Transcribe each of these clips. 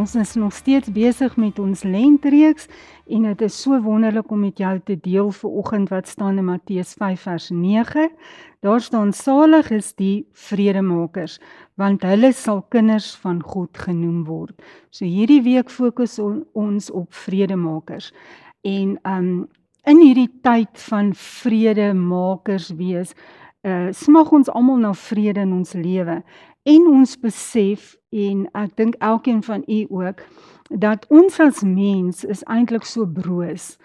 ons is nog steeds besig met ons lentreeks en dit is so wonderlik om met jou te deel vir oggend wat staan in Matteus 5 vers 9. Daar staan salig is die vredemakers want hulle sal kinders van God genoem word. So hierdie week fokus on, ons op vredemakers. En um in hierdie tyd van vredemakers wees, uh smag ons almal na vrede in ons lewe en ons besef en ek dink elkeen van u ook dat ons as mens is eintlik so broos.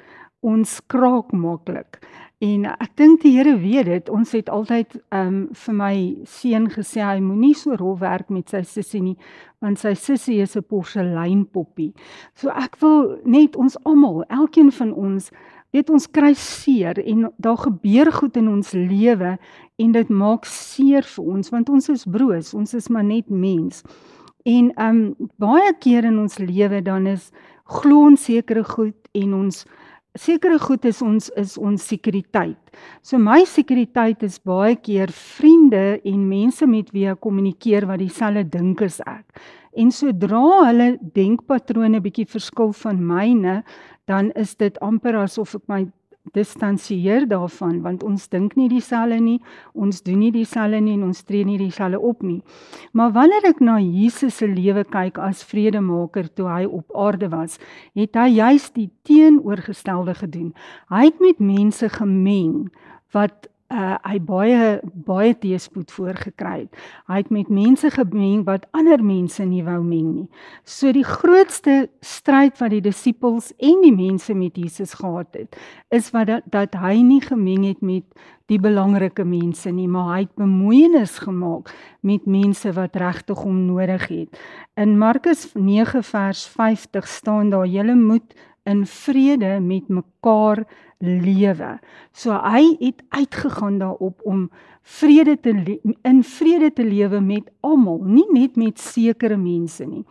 Ons kraak maklik. En ek dink die Here weet dit. Ons het altyd ehm um, vir my seun gesê hy moenie so rof werk met sy sussie nie want sy sussie is 'n porseleinpoppie. So ek wil net ons almal, elkeen van ons weet ons kry seer en daar gebeur goed in ons lewe en dit maak seer vir ons want ons is broos, ons is maar net mens. En um baie keer in ons lewe dan is glo ons sekere goed en ons sekere goed is ons is ons sekuriteit. So my sekuriteit is baie keer vriende en mense met wie ek kommunikeer wat dieselfde dink as ek. En sodra hulle denkpatrone bietjie verskil van myne, dan is dit amper asof ek my distansieer daarvan want ons dink nie dieselfde nie, ons doen nie dieselfde nie en ons tree nie dieselfde op nie. Maar wanneer ek na Jesus se lewe kyk as vredemaker toe hy op aarde was, het hy juist die teenoorgestelde gedoen. Hy het met mense gemeng wat uh hy baie baie teëspoed voorgekry het. Hy het met mense gemeng wat ander mense nie wou meng nie. So die grootste stryd wat die disippels en die mense met Jesus gehad het, is wat dat, dat hy nie gemeng het met die belangrike mense nie, maar hy het bemoeienis gemaak met mense wat regtig hom nodig het. In Markus 9 vers 50 staan daar: "Julle moet in vrede met mekaar lewe. So hy het uitgegaan daarop om vrede te in vrede te lewe met almal, nie net met sekere mense nie.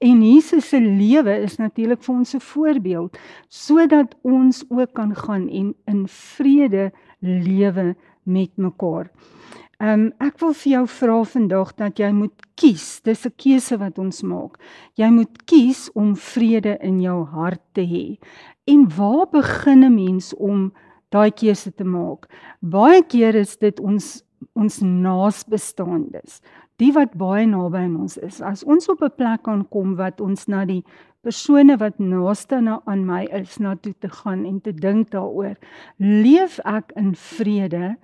En Jesus se lewe is natuurlik vir ons 'n voorbeeld sodat ons ook kan gaan en in vrede lewe met mekaar. Ehm um, ek wil vir jou vra vandag dat jy moet kies. Dis 'n keuse wat ons maak. Jy moet kies om vrede in jou hart te hê. En waar begin 'n mens om daai keuse te maak? Baie keer is dit ons ons naasbestaandes, die wat baie naby aan ons is. As ons op 'n plek aankom wat ons na die persone wat naaste na aan my is na toe te gaan en te dink daaroor, leef ek in vrede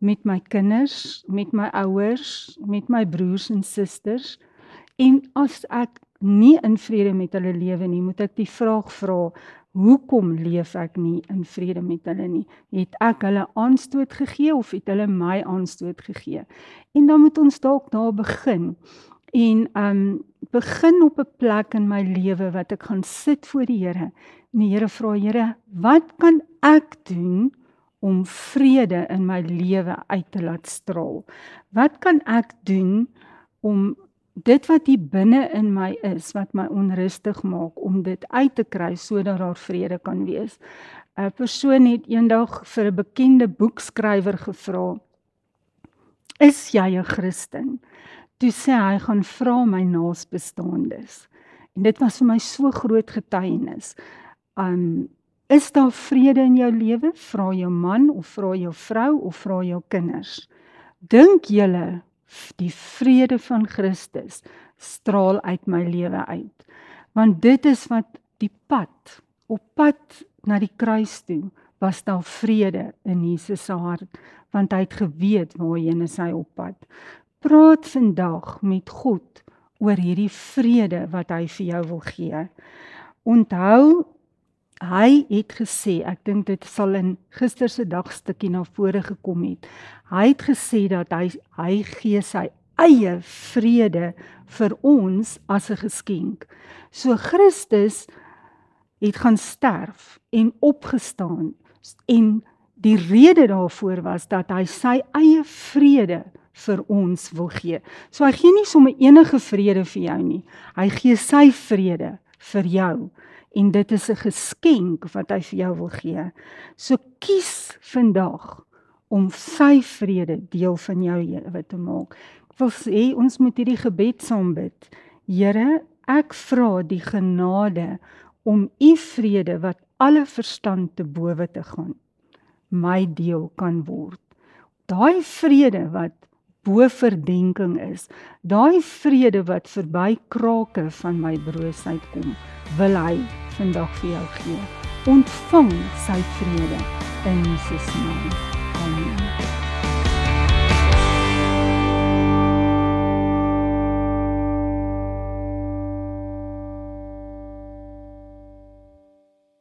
met my kinders, met my ouers, met my broers en susters? En as ek nie in vrede met hulle lewe nie, moet ek die vraag vra, Hoekom leef ek nie in vrede met hulle nie? Het ek hulle aanstoot gegee of het hulle my aanstoot gegee? En dan moet ons dalk daar begin. En um begin op 'n plek in my lewe wat ek gaan sit voor die Here. En die Here vra, Here, wat kan ek doen om vrede in my lewe uit te laat straal? Wat kan ek doen om dit wat hier binne in my is wat my onrustig maak om dit uit te kry sodat daar vrede kan wees. 'n Persoon het eendag vir 'n bekende boekskrywer gevra: "Is jy 'n Christen?" Toe sê hy: "Gaan vra my naasbestaandes." En dit was vir my so groot getuienis. Um is daar vrede in jou lewe? Vra jou man of vra jou vrou of vra jou kinders. Dink julle die vrede van Christus straal uit my lewe uit. Want dit is wat die pad op pad na die kruis toe was daar vrede in Jesus se hart want hy het geweet waarheen hy op pad. Praat vandag met God oor hierdie vrede wat hy vir jou wil gee. Onthou hy het gesê, ek dink dit sal in gister se dagstukkie na vore gekom het. Hy het gesê dat hy hy gee sy eie vrede vir ons as 'n geskenk. So Christus het gaan sterf en opgestaan en die rede daarvoor was dat hy sy eie vrede vir ons wil gee. So hy gee nie sommer enige vrede vir jou nie. Hy gee sy vrede vir jou en dit is 'n geskenk wat hy vir jou wil gee. So kies vandag om sy vrede deel van jou lewe te maak. Ek wil sê ons moet hierdie gebed saam bid. Here, ek vra die genade om u vrede wat alle verstand te bowe te gaan my deel kan word. Daai vrede wat bo verdenking is, daai vrede wat verby krake van my broosheid kom, wil hy vandag vir jou gee. Ontvang sy vrede in Jesus naam.